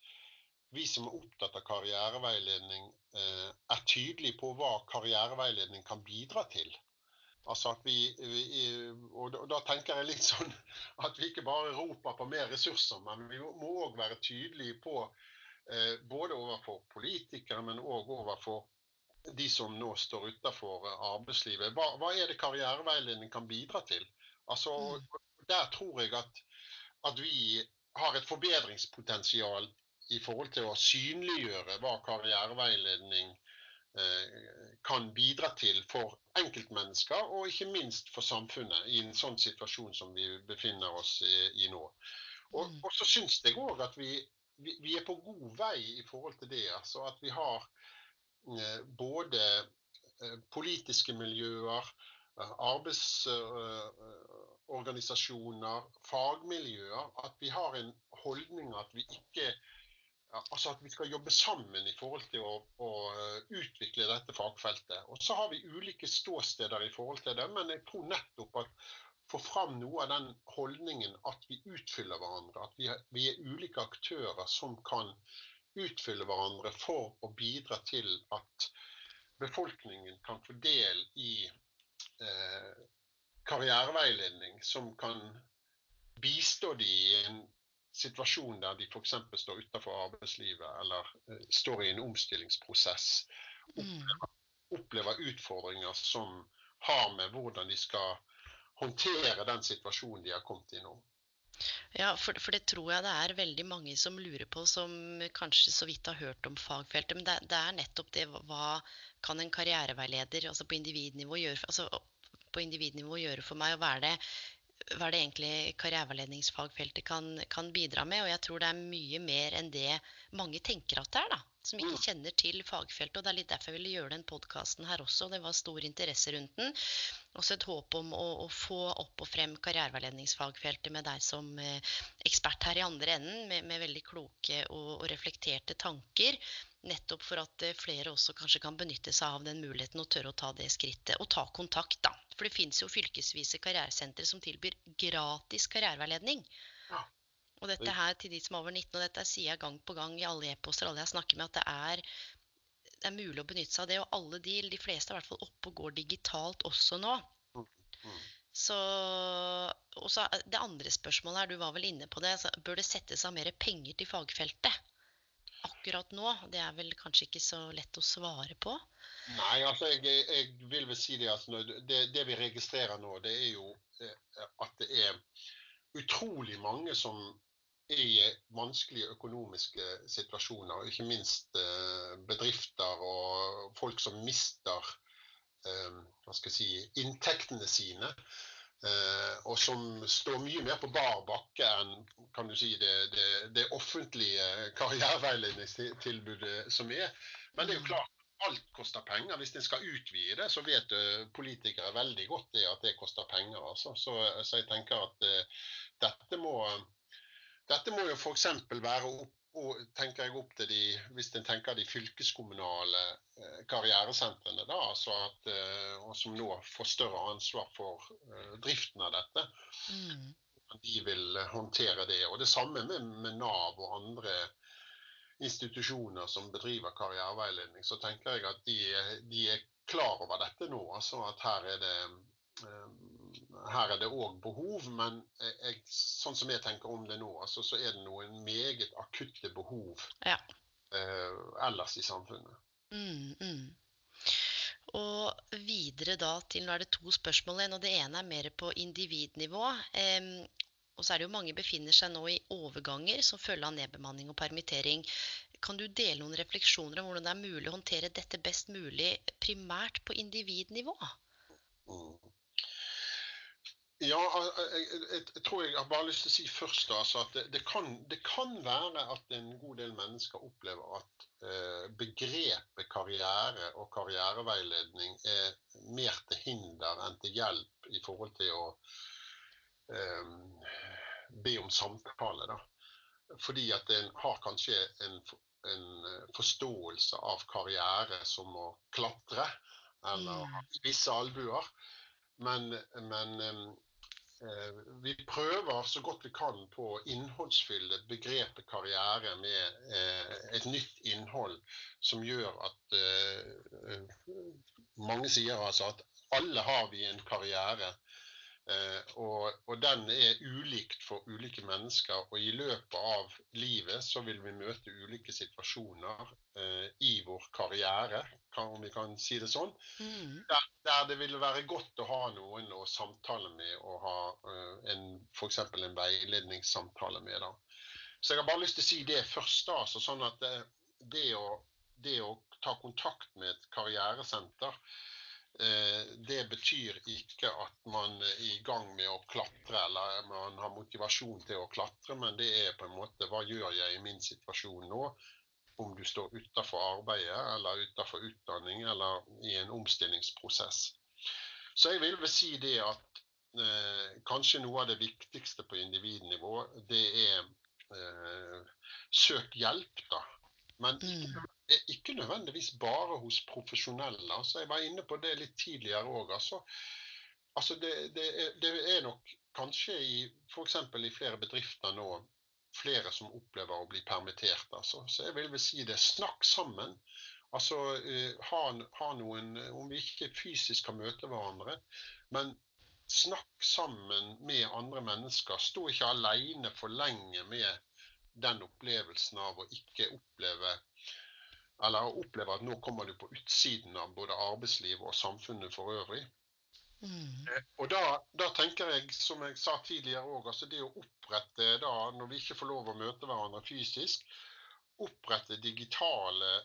vi som er opptatt av karriereveiledning, uh, er tydelige på hva karriereveiledning kan bidra til. Altså vi, vi, og da tenker jeg litt sånn [LAUGHS] at vi ikke bare roper på mer ressurser, men vi må òg være tydelige på Eh, både overfor politikere, men òg overfor de som nå står utenfor arbeidslivet. Hva, hva, er det karriereveiledning kan bidra til? Altså, mm. Der tror jeg at, at vi har et forbedringspotensial i forhold til å synliggjøre hva karriereveiledning eh, kan bidra til for enkeltmennesker, og ikke minst for samfunnet i en sånn situasjon som vi befinner oss i, i nå. Og, mm. og så syns jeg òg at vi vi, vi, er på god vei i forhold til det. Altså at vi har både eh, politiske miljøer, eh, arbeidsorganisasjoner, fagmiljøer. At vi har en holdning at vi ikke Altså at vi skal jobbe sammen i forhold til å, å, utvikle dette fagfeltet. Og Så har vi ulike ståsteder i forhold til det, men jeg tror nettopp at få fram noe av den holdningen at vi utfyller hverandre. At vi er, ulike aktører som kan utfylle hverandre for å bidra til at befolkningen kan få del i eh, karriereveiledning som kan bistå de i en situasjon der de f.eks. står utenfor arbeidslivet eller eh, står i en omstillingsprosess. Opplever, mm. opplever utfordringer som har med hvordan de skal håndtere den situasjonen de har kommet i nå. Ja, for, for, det tror jeg det er veldig mange som lurer på, som kanskje så vidt har hørt om fagfeltet. Men det, det er nettopp det hva kan en karriereveileder altså på individnivå gjøre, altså på individnivå gjøre for meg? Og hva er det, hva det egentlig karriereveiledningsfagfeltet kan, kan, bidra med? Og jeg tror det er mye mer enn det mange tenker at det er. da som ikke mm. kjenner til fagfeltet. og Det er litt derfor jeg ville gjøre den podkasten her også. Det var stor interesse rundt den. Også et håp om å, å få opp og frem karriereveiledningsfagfeltet med deg som eh, ekspert her i andre enden, med, med veldig kloke og, og, reflekterte tanker. Nettopp for at eh, flere også kanskje kan benytte seg av den muligheten og tørre å ta det skrittet. Og ta kontakt, da. For det fins jo fylkesvise karrieresentre som tilbyr gratis karriereveiledning. Ja. Og dette her til de som er over 19, og dette sier jeg gang på gang i alle e-poster, alle jeg snakker med, at det er, det er mulig å benytte seg av det. Og alle de, de fleste er i hvert fall oppe og går digitalt også nå. Mm, mm. Så, og så Det andre spørsmålet her, du var vel inne på det. Altså, bør det settes av mer penger til fagfeltet akkurat nå? Det er vel kanskje ikke så lett å svare på? Nei, altså jeg, jeg vil vel si det at det, det vi registrerer nå, det er jo eh, at det er utrolig mange som er i vanskelige økonomiske situasjoner. Ikke minst eh, bedrifter og folk som mister eh, hva skal jeg si, inntektene sine. Eh, og som står mye mer på bar bakke enn kan du si, det, det, det offentlige karriereveiledningstilbudet som er. Men det er jo klart, alt koster penger. Hvis en skal utvide det, så vet politikere veldig godt det at det koster penger. Altså. Så, så, jeg tenker at dette må dette må jo f.eks. være opp, og, tenker jeg opp til de, hvis en tenker de fylkeskommunale eh, karrieresentrene, da, altså at, eh, og som nå får større ansvar for eh, driften av dette. Mm. De vil håndtere det. Og det samme med, med Nav og andre institusjoner som bedriver karriereveiledning. Så tenker jeg at de, de er klar over dette nå. altså at her er det her er det òg behov, men jeg, sånn som jeg tenker om det nå, altså, så er det noen meget akutte behov ja. eh, ellers i samfunnet. Mm, mm. Og videre da til Nå er det to spørsmål igjen, og det ene er mer på individnivå. Eh, Og så er det jo mange befinner seg nå i overganger som følge av nedbemanning og permittering. Kan du dele noen refleksjoner om hvordan det er mulig å håndtere dette best mulig primært på individnivå? Mm. Ja, jeg, jeg, jeg, tror jeg har bare lyst til å si først da, altså at det, det, kan, det, kan, være at en god del mennesker opplever at eh, begrepet karriere og karriereveiledning er mer til hinder enn til hjelp i forhold til å eh, be om samtale. da. Fordi at en har kanskje en, en forståelse av karriere som å klatre eller mm. spisse albuer. Men, men eh, vi prøver så godt vi kan på å innholdsfylle begrepet karriere med eh, et nytt innhold som gjør at eh, mange sier altså at alle har vi en karriere. Eh, og, og, den er ulikt for ulike mennesker. Og i løpet av livet så vil vi møte ulike situasjoner eh, i vår karriere, om vi kan si det sånn. Mm. Der, der, det vil være godt å ha noen å samtale med og ha eh, en, f.eks. en veiledningssamtale med. Da. Så jeg har bare lyst til å si det først. da, så sånn at det, det, å, det å ta kontakt med et karrieresenter Eh, det betyr ikke at man er i gang med å klatre eller man har motivasjon til å klatre, men det er på en måte hva gjør jeg i min situasjon nå? Om du står utenfor arbeidet eller utenfor utdanning eller i en omstillingsprosess. Så jeg vil vel si det at eh, kanskje noe av det viktigste på individnivå, det er eh, søk hjelp, da. Men ikke, mm. Ikke, nødvendigvis bare hos profesjonelle. Altså, jeg var inne på det litt tidligere òg. Altså, altså det, det, det, er nok kanskje i f.eks. i flere bedrifter nå flere som opplever å bli permittert. Altså. Så jeg vil vel si det. Snakk sammen. Altså uh, ha, ha, noen Om vi ikke fysisk kan møte hverandre, men snakk sammen med andre mennesker. Stå ikke alene for lenge med den opplevelsen av å ikke oppleve eller å oppleve at nå kommer du på utsiden av både arbeidslivet og samfunnet for øvrig. Mm. Eh, og da, da, tenker jeg, som jeg sa tidligere òg, altså det å opprette da, når vi ikke får lov å møte hverandre fysisk, opprette digitale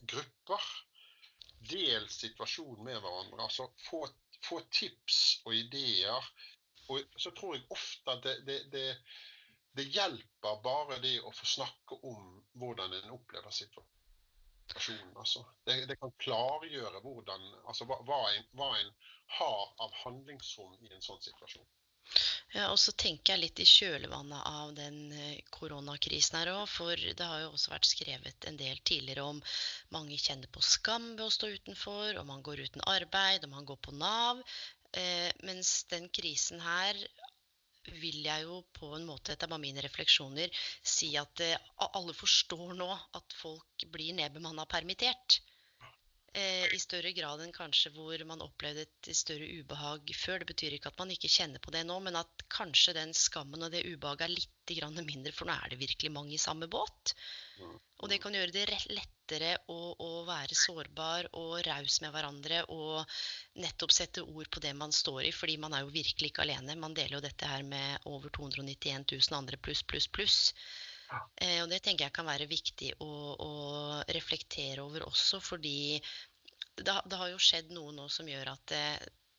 grupper. Del situasjonen med hverandre. altså Få, få tips og ideer. Og så tror jeg ofte at det, det, det det hjelper bare det å få snakke om hvordan en opplever situasjonen. Altså. Det, det, kan klargjøre hvordan, altså, hva, hva, en, hva en har av handlingsrom i en sånn situasjon. Ja, og så tenker jeg litt i kjølvannet av den eh, koronakrisen her òg. For det har jo også vært skrevet en del tidligere om mange kjenner på skam ved å stå utenfor, og man går uten arbeid, og man går på Nav. Eh, mens den krisen her vil jeg jo på en måte, etter bare mine refleksjoner, si at eh, alle forstår nå at folk blir nedbemanna permittert. Eh, I større grad enn kanskje hvor man opplevde et større ubehag før. Det betyr ikke at man ikke kjenner på det nå, men at kanskje den skammen og det ubehaget er litt mindre, for nå er det virkelig mange i samme båt. Og det kan gjøre det lettere å, å være sårbar og raus med hverandre og nettopp sette ord på det man står i, fordi man er jo virkelig ikke alene. Man deler jo dette her med over 291 000 andre pluss, pluss, pluss. Eh, og det tenker jeg kan være viktig å, å reflektere over også, fordi det, det, har jo skjedd noe nå som gjør at det,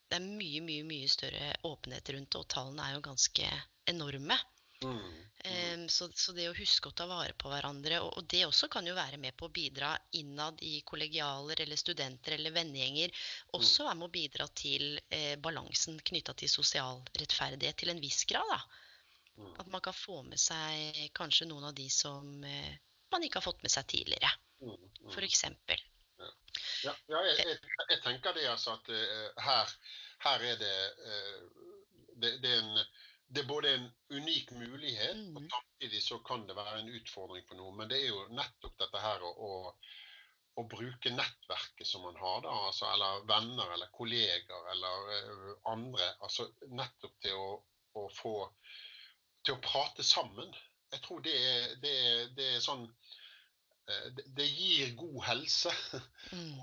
det er mye, mye, mye større åpenhet rundt det, og tallene er jo ganske enorme. Um, så, så, det å huske å ta vare på hverandre, og, og, det også kan jo være med på å bidra innad i kollegialer eller studenter eller vennegjenger, også mm. er med å bidra til eh, balansen knytta til sosial rettferdighet til en viss grad. da. Mm. At man kan få med seg kanskje noen av de som eh, man ikke har fått med seg tidligere, for f.eks. Ja, ja, ja jeg, jeg, jeg, tenker det altså at uh, her, her, er det, uh, det, det er en det er både en unik mulighet, mm. og samtidig så kan det være en utfordring for noe. Men det er jo nettopp dette her å, å, bruke nettverket som man har, da, altså, eller venner eller kolleger eller uh, andre. altså Nettopp til å, å, få Til å prate sammen. Jeg tror det er, det er, det er sånn det gir god helse mm.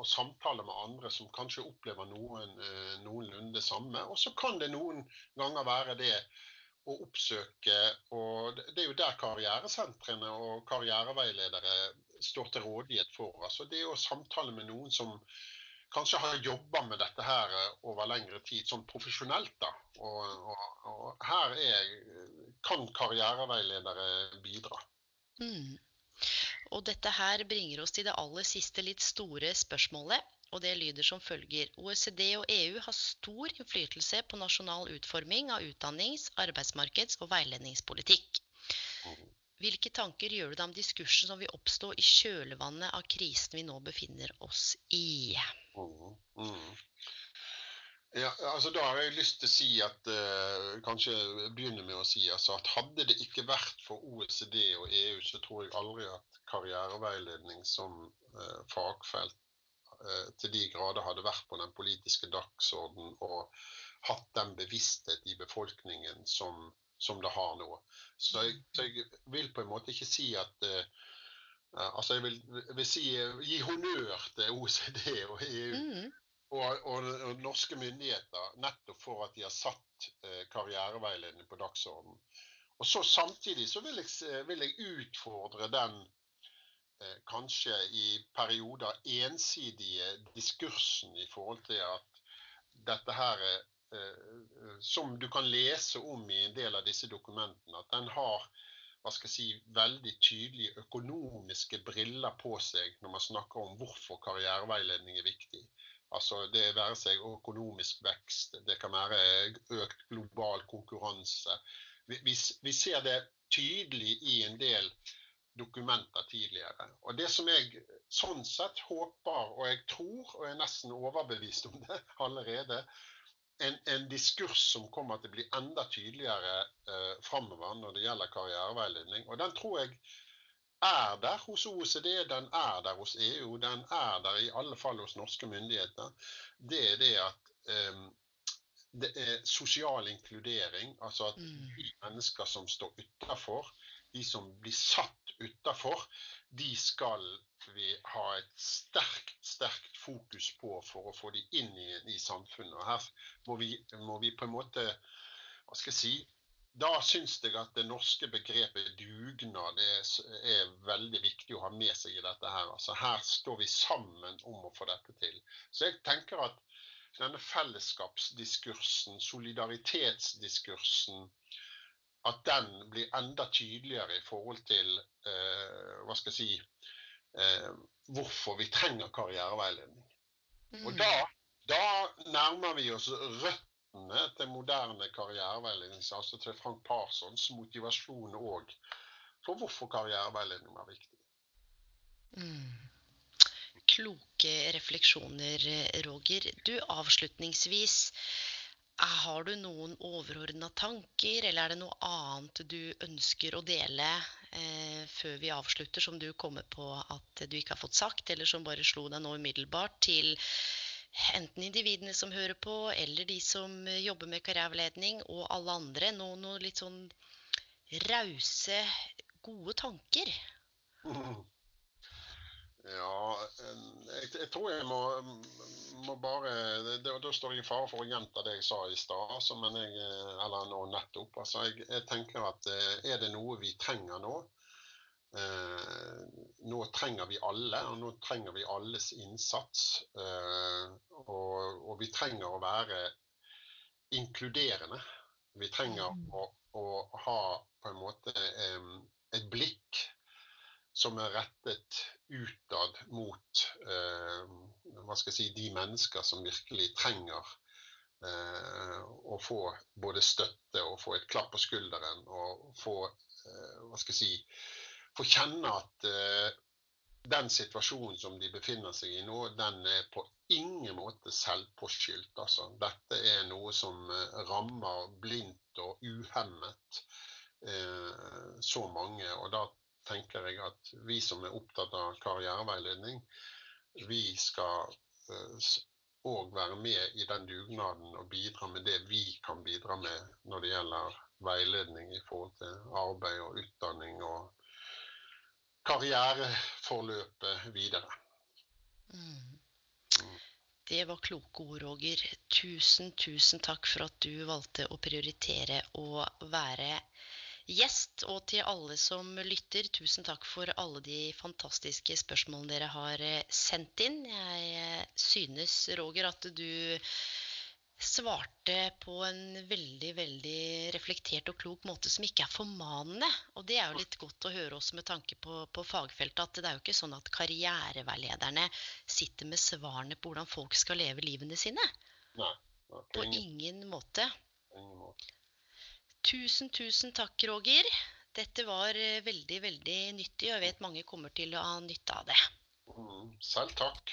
å samtale med andre som kanskje opplever noen, eh, noenlunde det samme. Og så kan det noen ganger være det å oppsøke og Det er jo der karrieresentrene og karriereveiledere står til rådighet for. Altså det å samtale med noen som kanskje har jobba med dette her eh, over lengre tid, sånn profesjonelt. da. Og, og, og her er, kan karriereveiledere bidra. Mm. Og dette her bringer oss til det aller siste litt store spørsmålet. Og det lyder som følger. OECD og EU har stor innflytelse på nasjonal utforming av utdannings-, arbeidsmarkeds- og veiledningspolitikk. Hvilke tanker gjør du deg om diskursen som vil oppstå i kjølvannet av krisen vi nå befinner oss i? Mm, mm. Ja, altså Da har jeg lyst til å si at uh, kanskje begynne med å si altså, at hadde det ikke vært for OECD og EU, så tror jeg aldri at karriereveiledning som uh, fagfelt uh, til de grader hadde vært på den politiske dagsorden og hatt den bevissthet i befolkningen som som det har nå. Så jeg, så jeg, vil på en måte ikke si at Altså jeg vil, vil si, gi honnør til OECD og EU mm. Og, og, og, norske myndigheter nettopp for at de har satt eh, karriereveiledning på dagsordenen. Og så Samtidig så vil jeg, vil jeg utfordre den eh, kanskje i perioder ensidige diskursen i forhold til at dette her Eh, som du kan lese om i en del av disse dokumentene, at den har hva skal jeg si, veldig tydelige økonomiske briller på seg når man snakker om hvorfor karriereveiledning er viktig. Altså Det være seg økonomisk vekst, det kan være økt global konkurranse. Vi, vi, vi ser det tydelig i en del dokumenter tidligere. Og Det som jeg sånn sett håper, og jeg tror, og er nesten overbevist om det [LAUGHS] allerede, en, en, diskurs som kommer til å bli enda tydeligere eh, framover når det gjelder karriereveiledning. Og den tror jeg er der hos OECD, den er der hos EU, den er der i alle fall hos norske myndigheter. Det er det at um, det er sosial inkludering. Altså at mm. de mennesker som står utafor, de som blir satt utafor, de skal vi ha et sterkt, sterkt fokus på for å få de inn i, i samfunnet. Og her må vi, må vi, på en måte Hva skal jeg si? Da syns jeg at det norske begrepet dugnad er, er, veldig viktig å ha med seg i dette her. Altså her står vi sammen om å få dette til. Så jeg tenker at denne fellesskapsdiskursen, solidaritetsdiskursen, at den blir enda tydeligere i forhold til eh, hva skal jeg si, eh, hvorfor vi trenger karriereveiledning. Mm. Og da, da, nærmer vi oss røttene til moderne karriereveiledning, altså til Frank Parsons motivasjon òg for hvorfor karriereveiledning er viktig. Mm. Kloke refleksjoner, Roger. Du, avslutningsvis har du noen overordna tanker, eller er det noe annet du ønsker å dele eh, før vi avslutter, som du kommer på at du ikke har fått sagt, eller som bare slo deg nå umiddelbart til enten individene som hører på, eller de som jobber med karriereveiledning, og alle andre? Noen noe litt sånn rause, gode tanker? Mm. Ja, jeg, jeg, tror jeg må, må bare Da står jeg i fare for å gjenta det jeg sa i stad, altså, eller nå nettopp. Altså, jeg, jeg, tenker at eh, er det noe vi trenger nå eh, Nå trenger vi alle, og nå trenger vi alles innsats. Eh, og, og, vi trenger å være inkluderende. Vi trenger mm. å, å ha på en måte eh, et blikk som er rettet utad mot eh, hva skal jeg si, de mennesker som virkelig trenger eh, å få både støtte og få et klapp på skulderen og få eh, hva skal jeg si, få kjenne at eh, den situasjonen som de befinner seg i nå, den er på ingen måte selvpåskyldt. Altså. Dette er noe som eh, rammer blindt og uhemmet eh, så mange. og da tenker jeg at vi som er opptatt av karriereveiledning, vi skal òg uh, være med i den dugnaden og bidra med det vi kan bidra med når det gjelder veiledning i forhold til arbeid og utdanning og karriereforløpet videre. Mm. Det var kloke ord, Roger. Tusen, tusen takk for at du valgte å prioritere å være gjest. Og til alle som lytter, tusen takk for alle de fantastiske spørsmålene dere har eh, sendt inn. Jeg eh, synes, Roger, at du svarte på en veldig veldig reflektert og klok måte som ikke er formanende. Og det er jo litt godt å høre også med tanke på, på, fagfeltet at det er jo ikke sånn at karriereveilederne sitter med svarene på hvordan folk skal leve livene sine. Nei, på ingen måte. ingen måte. Tusen, tusen takk, Roger. Dette var eh, veldig, veldig nyttig, og jeg vet mange kommer til å ha nytte av det. Mm, selv takk.